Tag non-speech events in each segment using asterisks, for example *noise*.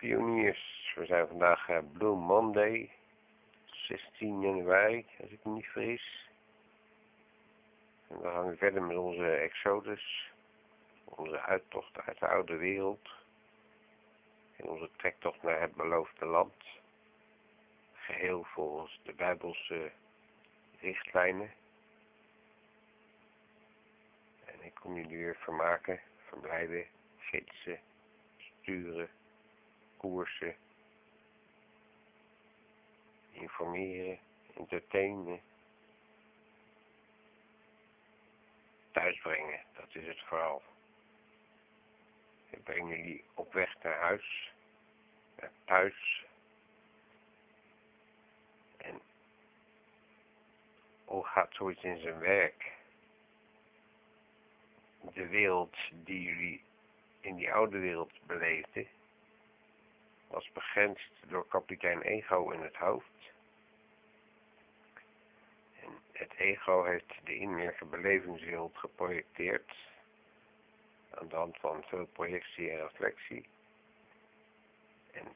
pioniers. We zijn vandaag uh, Blue Monday, 16 januari, als ik me niet vergis. En dan gaan we verder met onze Exodus, onze uittocht uit de oude wereld. En onze trektocht naar het beloofde land. Geheel volgens de Bijbelse richtlijnen. En ik kom jullie weer vermaken, verblijden, gidsen, sturen, koersen, informeren, entertainen, thuisbrengen. Dat is het vooral. Ik breng jullie op weg naar huis, naar thuis. En hoe gaat zoiets in zijn werk? De wereld die jullie in die oude wereld beleefden, was begrensd door kapitein Ego in het hoofd. En het ego heeft de innerlijke belevingswereld geprojecteerd aan de hand van veel projectie en reflectie. En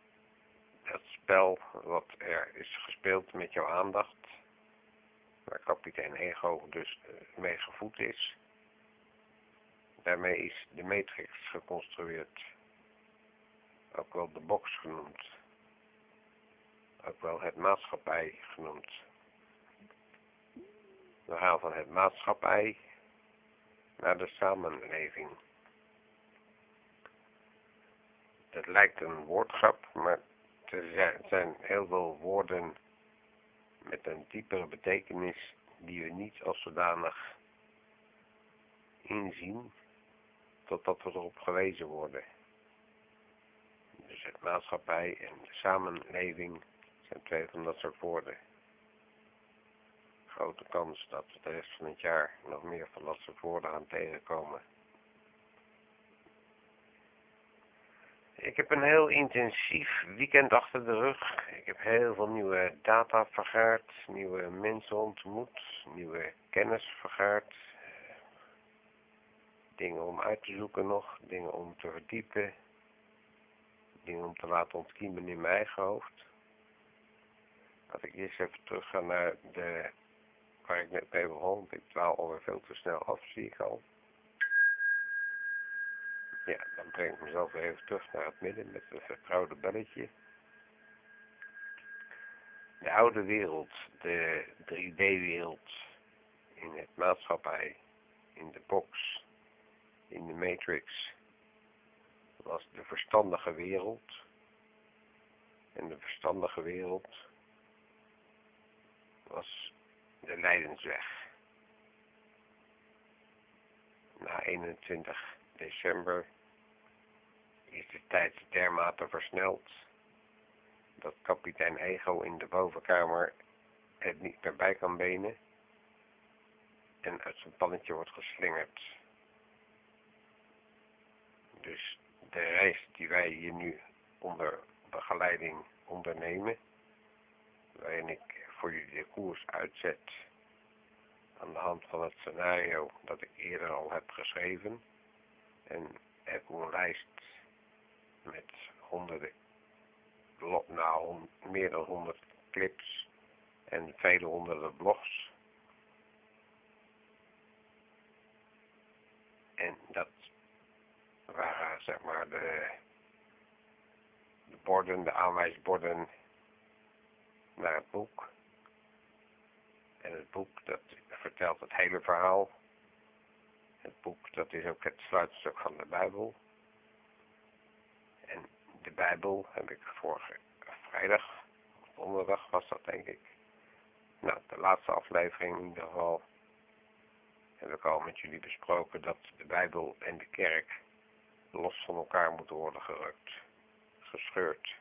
dat spel wat er is gespeeld met jouw aandacht, waar kapitein Ego dus eh, mee gevoed is, daarmee is de matrix geconstrueerd ook wel de box genoemd, ook wel het maatschappij genoemd. We gaan van het maatschappij naar de samenleving. Het lijkt een woordgrap, maar er zijn heel veel woorden met een diepere betekenis die we niet als zodanig inzien, totdat we erop gewezen worden het maatschappij en de samenleving zijn twee van dat soort woorden. Grote kans dat we de rest van het jaar nog meer van dat soort woorden gaan tegenkomen. Ik heb een heel intensief weekend achter de rug. Ik heb heel veel nieuwe data vergaard, nieuwe mensen ontmoet, nieuwe kennis vergaard. Dingen om uit te zoeken nog, dingen om te verdiepen, dingen om te laten ontkiemen in mijn eigen hoofd. Laat ik eerst even teruggaan naar de, waar ik net mee begon. Ik dwaal alweer veel te snel af, zie ik al. Ja, dan breng ik mezelf weer even terug naar het midden met het vertrouwde belletje. De oude wereld, de 3D-wereld, in het maatschappij, in de box, in de matrix, was de verstandige wereld. En de verstandige wereld was de Leidensweg. Na 21 december is de tijd dermate versneld dat kapitein Ego in de bovenkamer het niet meer bij kan benen en uit zijn pannetje wordt geslingerd. Dus de reis die wij hier nu onder begeleiding ondernemen, waarin ik voor jullie de koers uitzet aan de hand van het scenario dat ik eerder al heb geschreven en heb een lijst met honderden, nou meer dan honderd clips en vele honderden blogs. En dat waren zeg maar de, de borden, de aanwijsborden naar het boek. En het boek dat vertelt het hele verhaal. Het boek dat is ook het sluitstuk van de Bijbel. En de Bijbel heb ik vorige vrijdag, donderdag was dat denk ik. Nou, de laatste aflevering in ieder geval heb ik al met jullie besproken dat de Bijbel en de kerk los van elkaar moeten worden gerukt, gescheurd.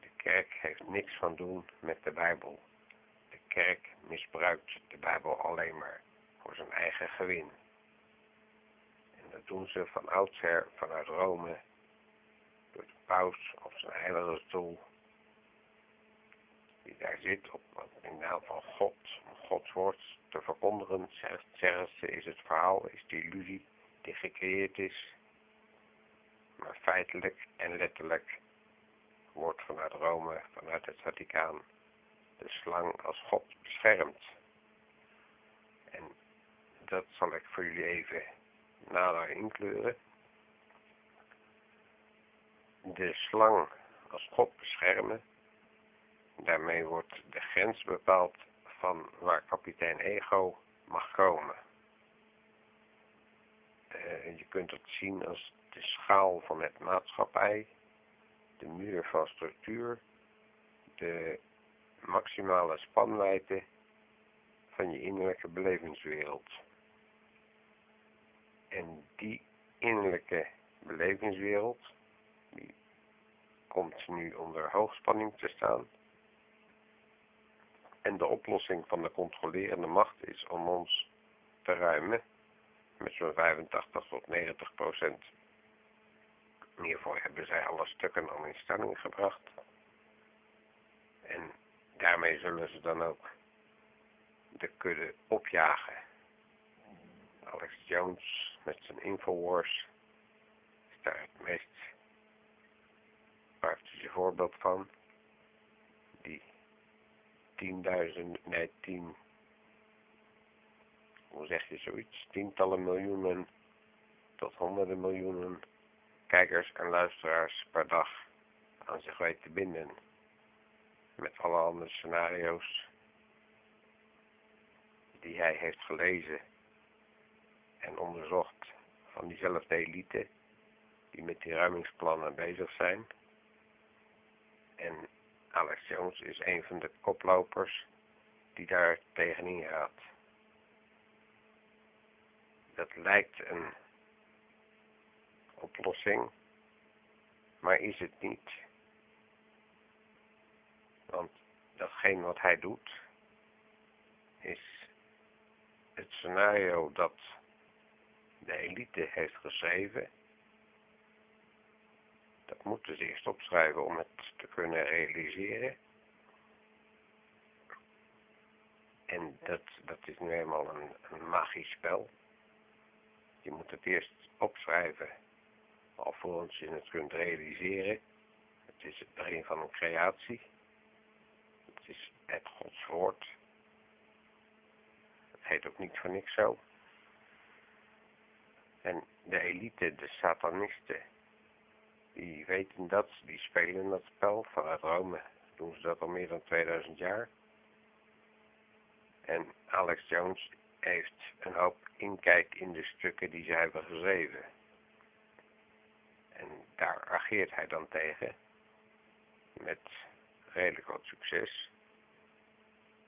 De kerk heeft niks van doen met de Bijbel. De kerk misbruikt de Bijbel alleen maar voor zijn eigen gewin. En dat doen ze van oudsher vanuit Rome, door de paus op zijn heilige stoel, die daar zit op, in naam van God, om Gods woord te verkondigen, zeggen ze, is het verhaal, is de illusie die gecreëerd is maar feitelijk en letterlijk wordt vanuit Rome, vanuit het Vaticaan, de slang als God beschermd. En dat zal ik voor jullie even nader inkleuren. De slang als God beschermen, daarmee wordt de grens bepaald van waar kapitein Ego mag komen. Uh, je kunt het zien als de schaal van het maatschappij, de muur van structuur, de maximale spanwijdte van je innerlijke belevingswereld. En die innerlijke belevingswereld, die komt nu onder hoogspanning te staan. En de oplossing van de controlerende macht is om ons te ruimen met zo'n 85 tot 90 procent. Hiervoor hebben zij alle stukken al in stelling gebracht. En daarmee zullen ze dan ook de kudde opjagen. Alex Jones met zijn Infowars is daar het meest praktische voorbeeld van. Die tienduizend, nee tien, hoe zeg je zoiets, tientallen miljoenen tot honderden miljoenen kijkers en luisteraars per dag aan zich weet te binden. Met alle andere scenario's die hij heeft gelezen en onderzocht van diezelfde elite die met die ruimingsplannen bezig zijn. En Alex Jones is een van de koplopers die daar tegenin gaat. Dat lijkt een oplossing, maar is het niet. Want datgene wat hij doet, is het scenario dat de elite heeft geschreven. Dat moeten ze eerst opschrijven om het te kunnen realiseren. En dat, dat is nu eenmaal een, een magisch spel. Je moet het eerst opschrijven, alvorens je het kunt realiseren. Het is het begin van een creatie. Het is het Gods woord. Het heet ook niet voor niks zo. En de elite, de satanisten, die weten dat, die spelen dat spel. Vanuit Rome doen ze dat al meer dan 2000 jaar. En Alex Jones heeft een hoop inkijk in de stukken die ze hebben geschreven. En daar ageert hij dan tegen. Met redelijk wat succes.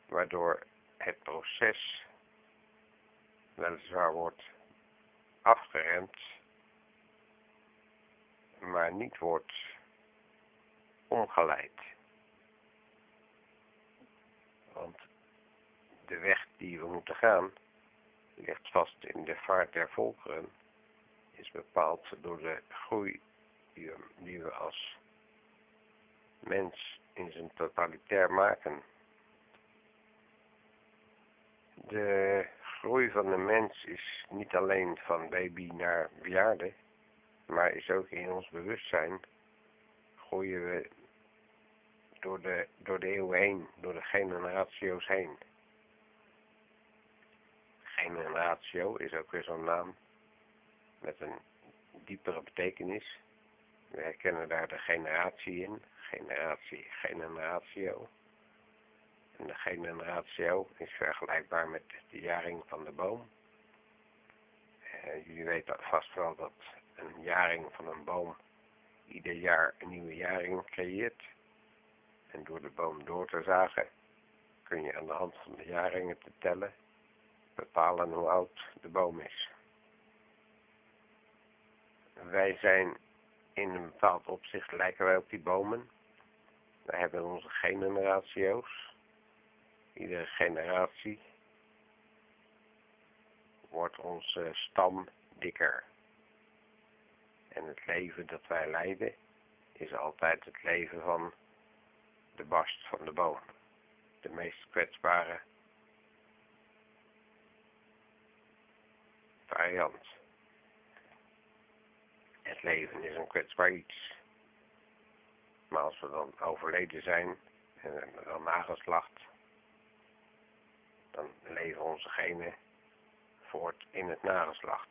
Waardoor het proces weliswaar wordt afgeremd, maar niet wordt omgeleid. Want de weg die we moeten gaan, ligt vast in de vaart der volkeren, is bepaald door de groei die we, als mens in zijn totalitair maken. De groei van de mens is niet alleen van baby naar bejaarde, maar is ook in ons bewustzijn groeien we door de, door de eeuwen heen, door de generatio's heen. Generatio is ook weer zo'n naam met een diepere betekenis. We herkennen daar de generatie in, generatie, generatio. En de generatio is vergelijkbaar met de jaring van de boom. Uh, jullie weten vast wel dat een jaring van een boom ieder jaar een nieuwe jaring creëert. En door de boom door te zagen kun je aan de hand van de jaringen te tellen bepalen hoe oud de boom is. Wij zijn in een bepaald opzicht lijken wij op die bomen. Wij hebben onze generatio's iedere generatie wordt onze stam dikker. En het leven dat wij leiden is altijd het leven van de barst van de boom. De meest kwetsbare variant. Het leven is een kwetsbaar iets. Maar als we dan overleden zijn en dan nageslacht, dan leven onze genen voort in het nageslacht.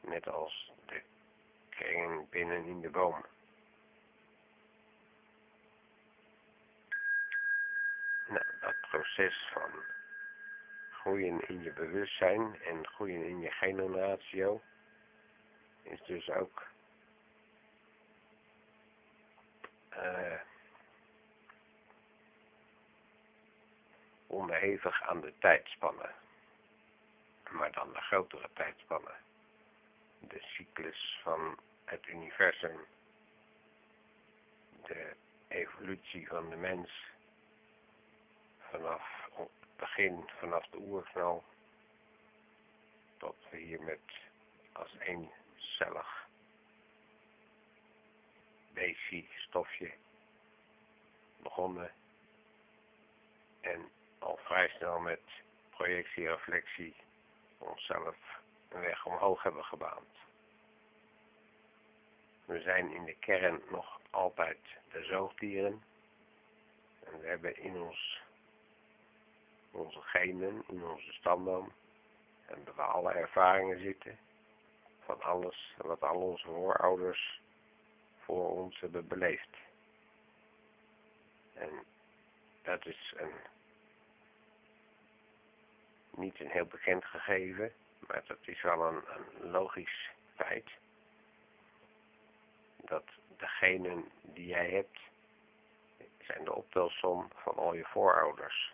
Net als de kringen binnen in de boom. Nou, dat proces van groeien in je bewustzijn en groeien in je genratio is dus ook uh, onderhevig aan de tijdspannen. Maar dan de grotere tijdspannen. De cyclus van het universum. De evolutie van de mens. Vanaf het begin, vanaf de oerknal. Tot we hier met als eencellig beestje, stofje begonnen. En al vrij snel met projectie-reflectie onszelf een weg omhoog hebben gebaand. We zijn in de kern nog altijd de zoogdieren. En we hebben in ons, onze genen, in onze stamboom, hebben we alle ervaringen zitten van alles wat al onze voorouders voor ons hebben beleefd. En dat is een niet een heel bekend gegeven, maar dat is wel een, een logisch feit. Dat degenen die jij hebt, zijn de optelsom van al je voorouders.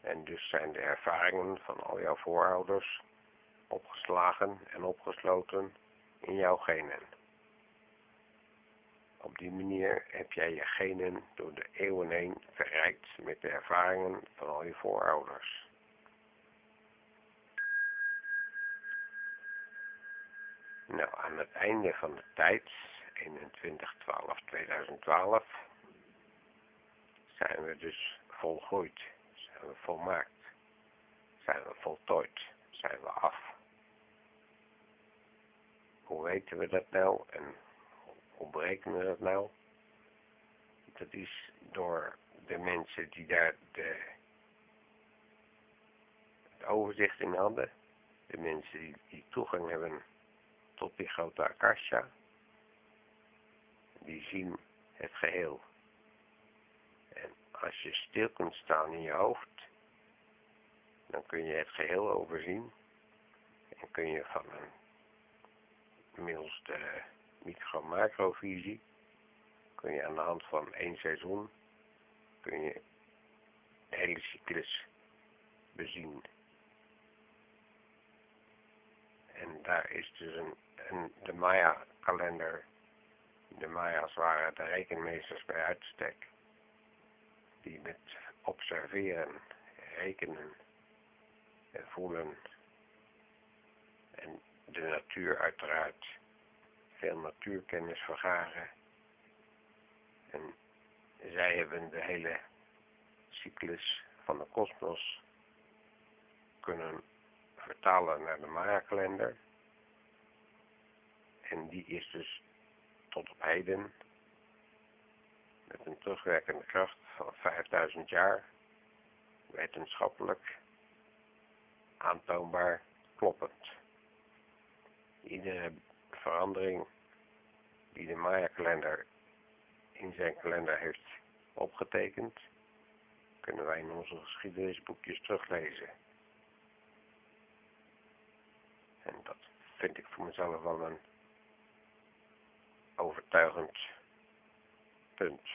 En dus zijn de ervaringen van al jouw voorouders opgeslagen en opgesloten in jouw genen. Op die manier heb jij je genen door de eeuwen heen verrijkt met de ervaringen van al je voorouders. Nou, aan het einde van de tijd, 21-12-2012, zijn we dus volgroeid, zijn we volmaakt, zijn we voltooid, zijn we af. Hoe weten we dat nou en hoe berekenen we dat nou? Dat is door de mensen die daar de, het overzicht in hadden, de mensen die, die toegang hebben tot die grote akasha, die zien het geheel. En als je stil kunt staan in je hoofd, dan kun je het geheel overzien en kun je van een middels de micro-macrovisie kun je aan de hand van één seizoen kun je de hele cyclus bezien. En daar is dus een, een de Maya-kalender. De Maya's waren de rekenmeesters bij uitstek. Die met observeren, rekenen en voelen en de natuur uiteraard veel natuurkennis vergaren. En zij hebben de hele cyclus van de kosmos kunnen vertalen naar de Maya-kalender. En die is dus tot op heden met een terugwerkende kracht van 5000 jaar wetenschappelijk aantoonbaar kloppend. Iedere verandering die de Maya-kalender in zijn kalender heeft opgetekend, kunnen wij in onze geschiedenisboekjes teruglezen. En dat vind ik voor mezelf wel een overtuigend punt.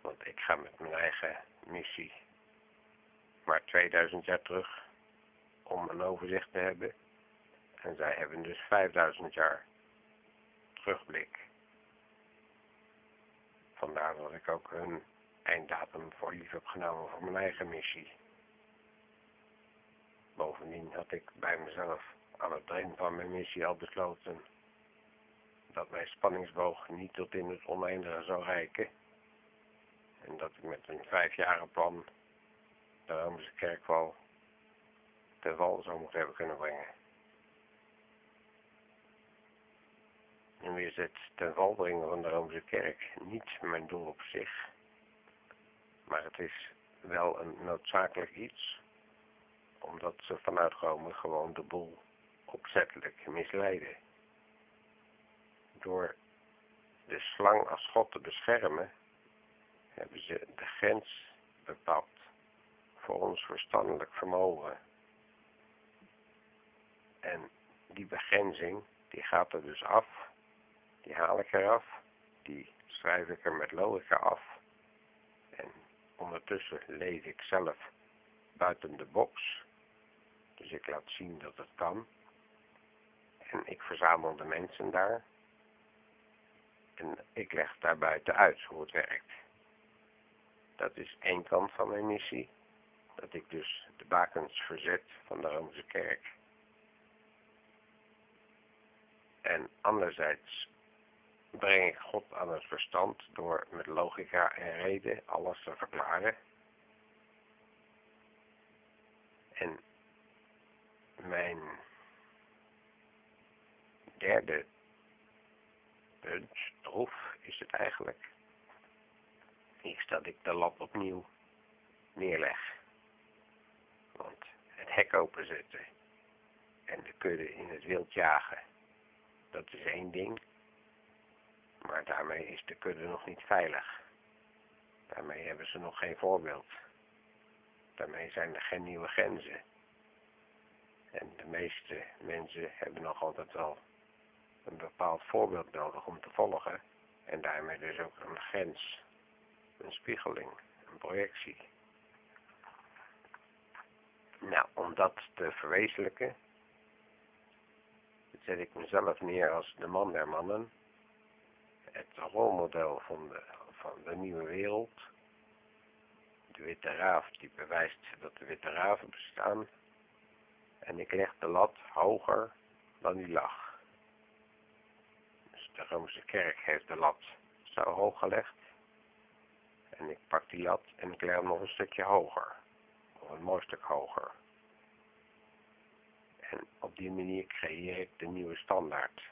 Want ik ga met mijn eigen missie maar 2000 jaar terug om een overzicht te hebben en zij hebben dus 5000 jaar terugblik. Vandaar dat ik ook hun einddatum voor lief heb genomen voor mijn eigen missie. Bovendien had ik bij mezelf aan het begin van mijn missie al besloten dat mijn spanningsboog niet tot in het oneindige zou reiken. En dat ik met een vijfjaren plan de Romeinse kerk wel ten val zou moeten hebben kunnen brengen. En weer het ten val van de Roomse kerk niet mijn doel op zich, maar het is wel een noodzakelijk iets, omdat ze vanuit Rome gewoon de boel opzettelijk misleiden. Door de slang als God te beschermen, hebben ze de grens bepaald voor ons verstandelijk vermogen. En die begrenzing, die gaat er dus af, die haal ik eraf, die schrijf ik er met logica af. En ondertussen leef ik zelf buiten de box, dus ik laat zien dat het kan. En ik verzamel de mensen daar. En ik leg daar buiten uit hoe het werkt. Dat is één kant van mijn missie. Dat ik dus de bakens verzet van de Romeinse kerk. En anderzijds breng ik God aan het verstand door met logica en reden alles te verklaren. En mijn derde punt, troef, is het eigenlijk, is dat ik de lat opnieuw neerleg. Want het hek openzetten en de kudde in het wild jagen, dat is één ding. Maar daarmee is de kudde nog niet veilig. Daarmee hebben ze nog geen voorbeeld. Daarmee zijn er geen nieuwe grenzen. En de meeste mensen hebben nog altijd wel een bepaald voorbeeld nodig om te volgen. En daarmee dus ook een grens, een spiegeling, een projectie. Nou, om dat te verwezenlijken, zet ik mezelf neer als de man der mannen, het rolmodel van de, van de nieuwe wereld, de witte raaf die bewijst dat de witte raven bestaan, en ik leg de lat hoger dan die lag. Dus de Romeinse kerk heeft de lat zo hoog gelegd, en ik pak die lat en ik leg hem nog een stukje hoger, of een mooi stuk hoger. En op die manier creëer ik de nieuwe standaard.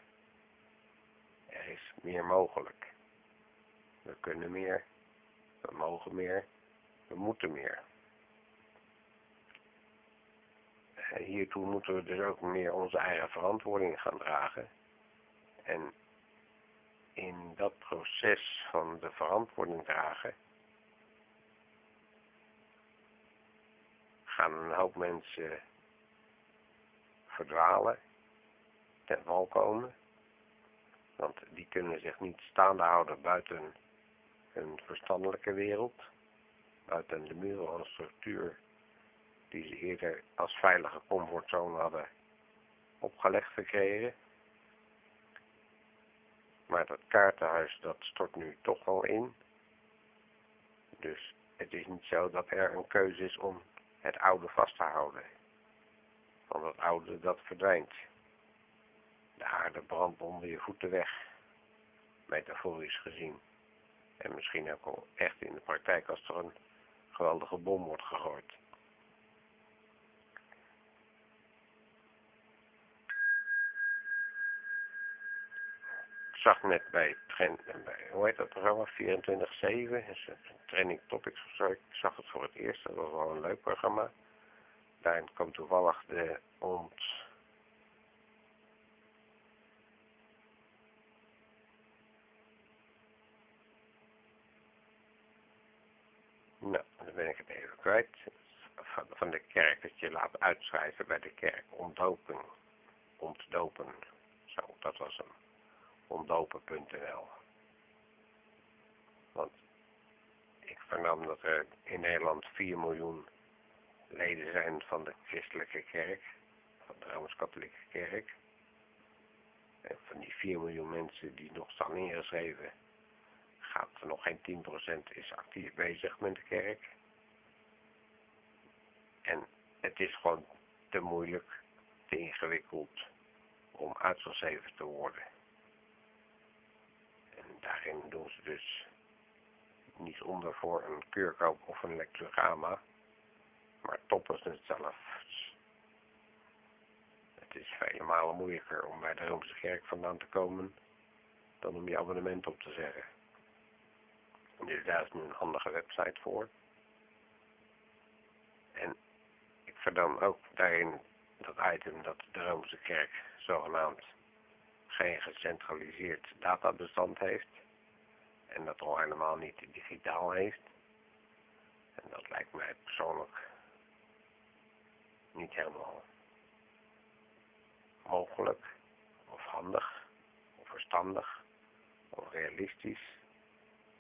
Is meer mogelijk. We kunnen meer, we mogen meer, we moeten meer. Hiertoe moeten we dus ook meer onze eigen verantwoording gaan dragen. En in dat proces van de verantwoording dragen gaan een hoop mensen verdwalen, ten val komen. Want die kunnen zich niet staande houden buiten hun verstandelijke wereld, buiten de muren van structuur die ze eerder als veilige comfortzone hadden opgelegd gekregen. Maar dat kaartenhuis dat stort nu toch wel in. Dus het is niet zo dat er een keuze is om het oude vast te houden van het oude dat verdwijnt. De aarde brandt onder je voeten weg, metaforisch gezien. En misschien ook al echt in de praktijk als er een geweldige bom wordt gegooid. Ik zag net bij, bij hoe heet dat programma, 24-7, is een training topics of. Ik zag het voor het eerst, dat was wel een leuk programma daarin kwam toevallig de ont... Nou, dan ben ik het even kwijt. Van, de kerk, dat je laat uitschrijven bij de kerk. Ontdopen. Ontdopen. Zo, dat was hem. Ontdopen.nl Want ik vernam dat er in Nederland 4 miljoen leden zijn van de christelijke kerk, van de Rooms-Katholieke kerk. En van die 4 miljoen mensen die nog staan ingeschreven, gaat er nog geen 10% is actief bezig met de kerk. En het is gewoon te moeilijk, te ingewikkeld om uitgeschreven te worden. En daarin doen ze dus niet onder voor een keurkoop of een lectogramma, maar toppers het zelf. Het is vele malen moeilijker om bij de Roomse kerk vandaan te komen dan om je abonnement op te zeggen. Dus daar is nu een handige website voor. En verdam ook daarin dat item dat de Roomse kerk zogenaamd geen gecentraliseerd databestand heeft. En dat al helemaal niet digitaal heeft. En dat lijkt mij persoonlijk niet helemaal mogelijk of handig of verstandig of realistisch.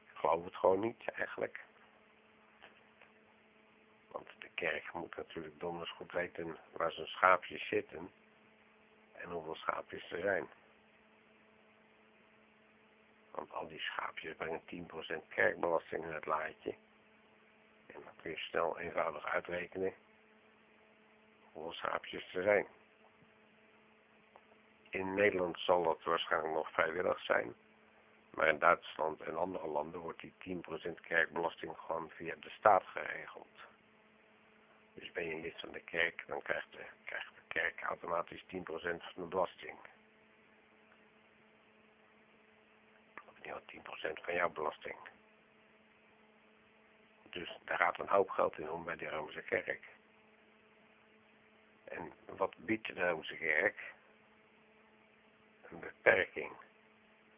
Ik geloof het gewoon niet eigenlijk. Kerk moet natuurlijk donders goed weten waar zijn schaapjes zitten en hoeveel schaapjes er zijn. Want al die schaapjes brengen 10% kerkbelasting in het laadje. En dan kun je snel eenvoudig uitrekenen hoeveel schaapjes er zijn. In Nederland zal dat waarschijnlijk nog vrijwillig zijn. Maar in Duitsland en andere landen wordt die 10% kerkbelasting gewoon via de staat geregeld. Dus ben je lid van de kerk, dan krijgt de, kerk automatisch 10% van de belasting. Of niet 10% van jouw belasting. Dus daar gaat een hoop geld in om bij de Romeinse kerk. En wat biedt de Romeinse kerk? Een beperking,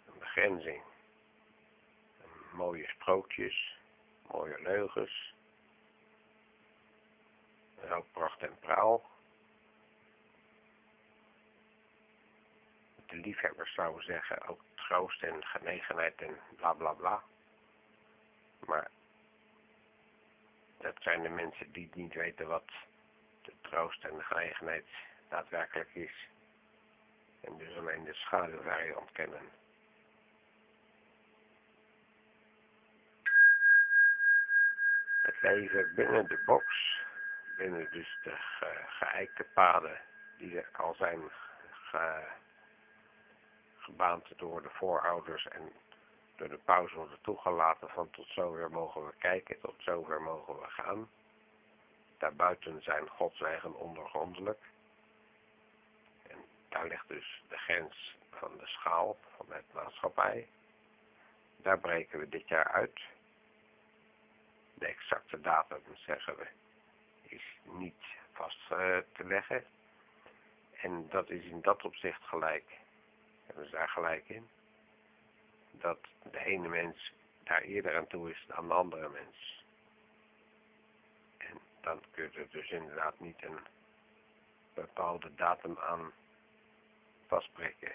een begrenzing, mooie sprookjes, mooie leugens, hoop pracht en praal. De liefhebbers zouden zeggen ook troost en genegenheid en bla bla bla. Maar dat zijn de mensen die niet weten wat de troost en de genegenheid daadwerkelijk is. En dus alleen de schaduw ontkennen. Het leven binnen de box, binnen dus de ge geëikte paden die er al zijn ge gebaand door de voorouders en door de paus worden toegelaten van tot zover mogen we kijken, tot zover mogen we gaan. Daarbuiten zijn godswegen ondergrondelijk. En daar ligt dus de grens van de schaal van het maatschappij. Daar breken we dit jaar uit. De exacte datum, zeggen we, is niet vast eh, te leggen. En dat is in dat opzicht gelijk. Hebben ze daar gelijk in. Dat de ene mens daar eerder aan toe is dan de andere mens dan kun je er dus inderdaad niet een bepaalde datum aan vastprikken.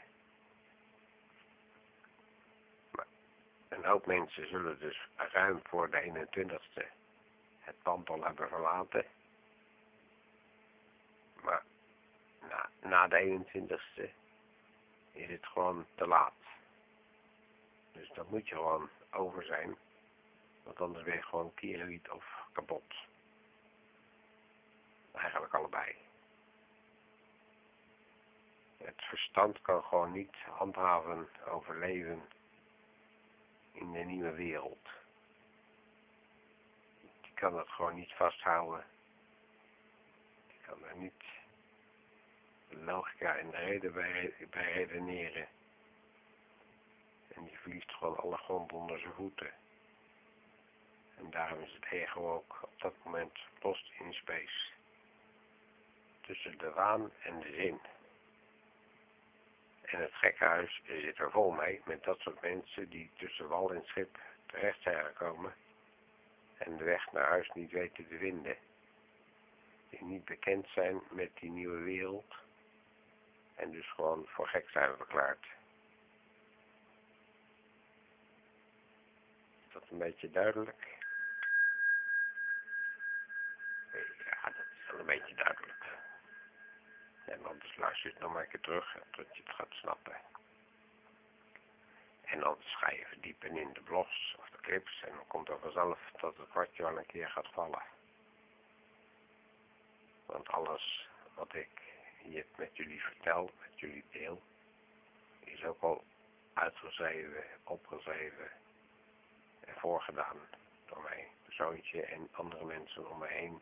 Maar een hoop mensen zullen dus ruim voor de 21ste het pand al hebben verlaten. Maar na, de 21ste is het gewoon te laat. Dus dat moet je gewoon over zijn. Want anders ben je gewoon kierlied of kapot. Eigenlijk allebei. Het verstand kan gewoon niet handhaven, overleven in de nieuwe wereld. Die kan dat gewoon niet vasthouden. Die kan er niet logica en de reden bij, bij redeneren. En die verliest gewoon alle grond onder zijn voeten. En daarom is het ego ook op dat moment lost in space tussen de waan en de zin. En het gekkenhuis zit er vol mee met dat soort mensen die tussen wal en schip terecht zijn gekomen en de weg naar huis niet weten te vinden. Die niet bekend zijn met die nieuwe wereld en dus gewoon voor gek zijn verklaard. Is dat een beetje duidelijk? Ja, dat is wel een beetje duidelijk. En anders luister je het nog maar een keer terug tot je het gaat snappen. En anders ga je verdiepen in de blogs of de clips en dan komt er vanzelf dat het kwartje wel een keer gaat vallen. Want alles wat ik hier met jullie vertel, met jullie deel, is ook al uitgeschreven, opgeschreven en voorgedaan door mijn zoontje en andere mensen om me heen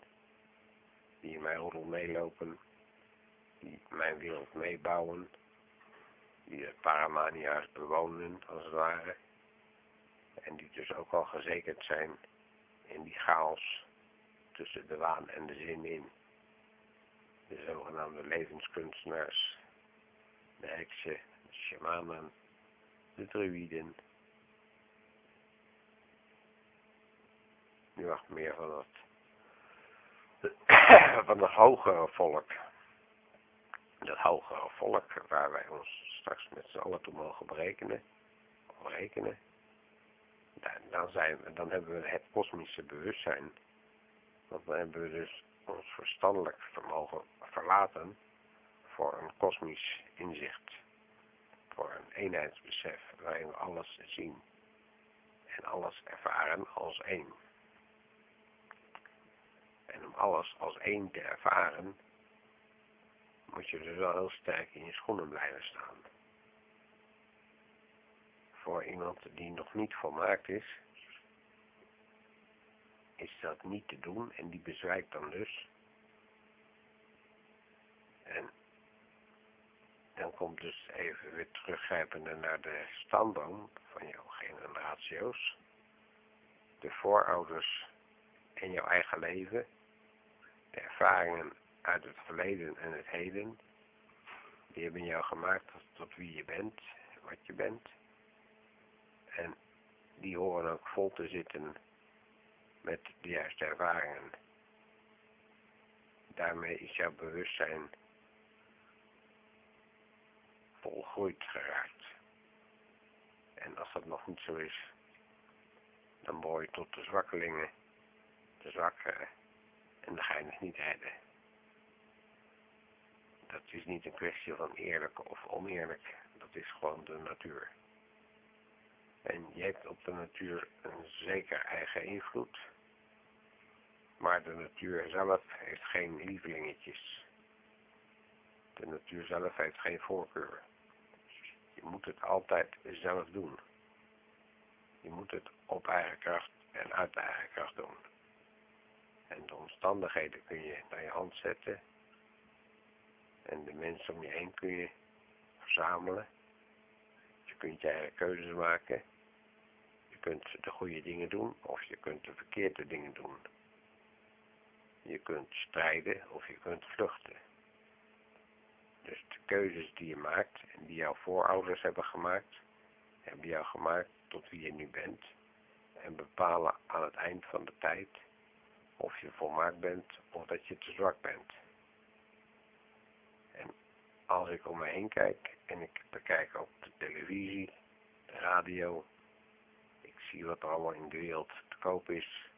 die in mijn rol meelopen die mijn wereld meebouwen, die het paramania's bewonen, als het ware. En die dus ook al gezekerd zijn in die chaos tussen de waan en de zin in. De zogenaamde levenskunstenaars, de heksen, de shamanen, de druïden. Nu wacht meer van het, *coughs* van het hogere volk. Dat hogere volk waar wij ons straks met z'n allen toe mogen berekenen. Of rekenen. Dan, zijn we, dan hebben we het kosmische bewustzijn. Want dan hebben we dus ons verstandelijk vermogen verlaten voor een kosmisch inzicht. Voor een eenheidsbesef waarin we alles zien en alles ervaren als één. En om alles als één te ervaren, moet je dus wel heel sterk in je schoenen blijven staan. Voor iemand die nog niet volmaakt is, is dat niet te doen en die bezwijkt dan dus. En dan komt dus even weer teruggrijpende naar de stamboom van jouw generatio's. De voorouders en jouw eigen leven. De ervaringen uit het verleden en het heden. Die hebben jou gemaakt tot, wie je bent, wat je bent. En die horen ook vol te zitten met de juiste ervaringen. Daarmee is jouw bewustzijn volgroeid geraakt. En als dat nog niet zo is, dan behoor je tot de zwakkelingen, de zwakkeren, en niet redden. Dat is niet een kwestie van eerlijk of oneerlijk, dat is gewoon de natuur. En je hebt op de natuur een zeker eigen invloed. Maar de natuur zelf heeft geen lievelingetjes. De natuur zelf heeft geen voorkeur. Je moet het altijd zelf doen. Je moet het op eigen kracht en uit eigen kracht doen. En de omstandigheden kun je naar je hand zetten. En de mensen om je heen kun je verzamelen. Je kunt je eigen keuzes maken. Je kunt de goede dingen doen of je kunt de verkeerde dingen doen. Je kunt strijden of je kunt vluchten. Dus de keuzes die je maakt en die jouw voorouders hebben gemaakt, hebben jou gemaakt tot wie je nu bent en bepalen aan het eind van de tijd of je volmaakt bent of dat je te zwak bent. Als ik om me heen kijk en ik bekijk op de televisie, de radio, ik zie wat er allemaal in de wereld te koop is,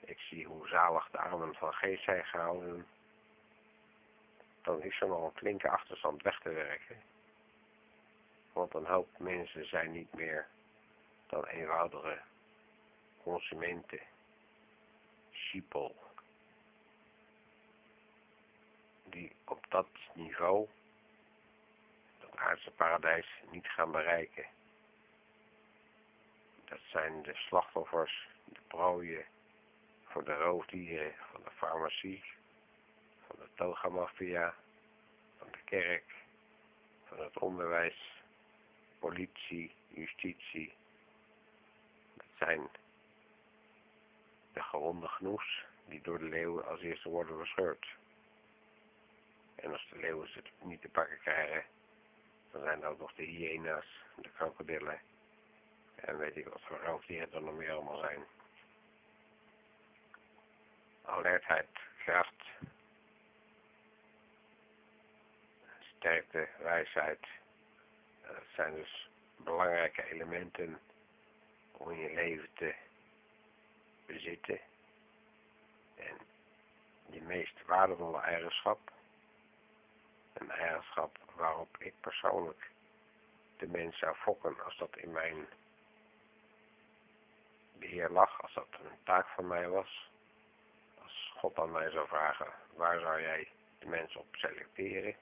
ik zie hoe zalig de armen van geest zijn gehouden, dan is er nog een flinke achterstand weg te werken. Want een hoop mensen zijn niet meer dan eenvoudige consumenten, sheeple, die op dat niveau, aardse paradijs, niet gaan bereiken. Dat zijn de slachtoffers, de prooien, voor de roofdieren van de farmacie, van de togamafia, van de kerk, van het onderwijs, politie, justitie. Dat zijn de gewonde genoes die door de leeuwen als eerste worden verscheurd. En als de leeuwen ze niet te pakken krijgen, dan zijn ook nog de hyena's, de krokodillen en weet ik wat voor roofdieren er nog meer allemaal zijn alertheid, kracht, sterkte, wijsheid. Dat zijn dus belangrijke elementen om je leven te bezitten. En je meest waardevolle eigenschap, een eigenschap waarop ik persoonlijk de mens zou fokken als dat in mijn beheer lag, als dat een taak van mij was, God aan mij zou vragen, waar zou jij de mensen op selecteren?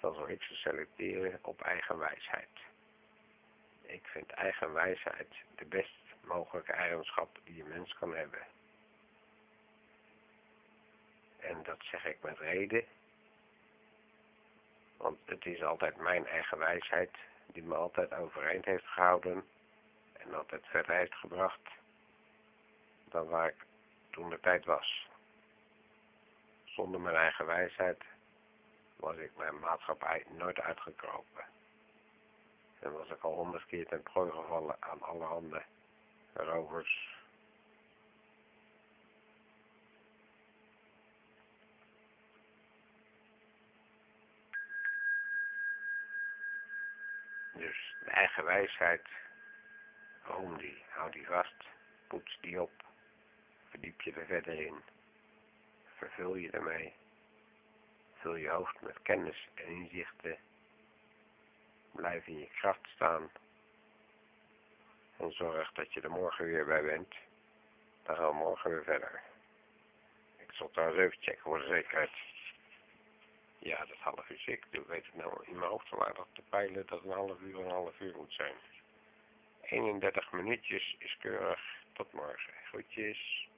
Dan zou ik ze selecteren op eigen wijsheid. Ik vind eigen wijsheid de best mogelijke eigenschap die een mens kan hebben. En dat zeg ik met reden. Want het is altijd mijn eigen wijsheid die me altijd overeind heeft gehouden en altijd verder heeft gebracht dan waar ik toen de tijd was. Zonder mijn eigen wijsheid was ik mijn maatschappij nooit uitgekropen. En was ik al honderd keer ten prooi gevallen aan allerhande rovers. Dus de eigen wijsheid, hou die, hou die vast, poets die op, verdiep je er verder in, vervul je ermee, vul je hoofd met kennis en inzichten, blijf in je kracht staan en zorg dat je er morgen weer bij bent. Dan gaan we morgen weer verder. Ik zal trouwens even checken voor de zekerheid. Ja, dat half uur ziek. Ik weet het nou in mijn hoofd zo aardig te dat een half uur een half uur moet zijn. 31 minuutjes is keurig. Tot morgen. Groetjes.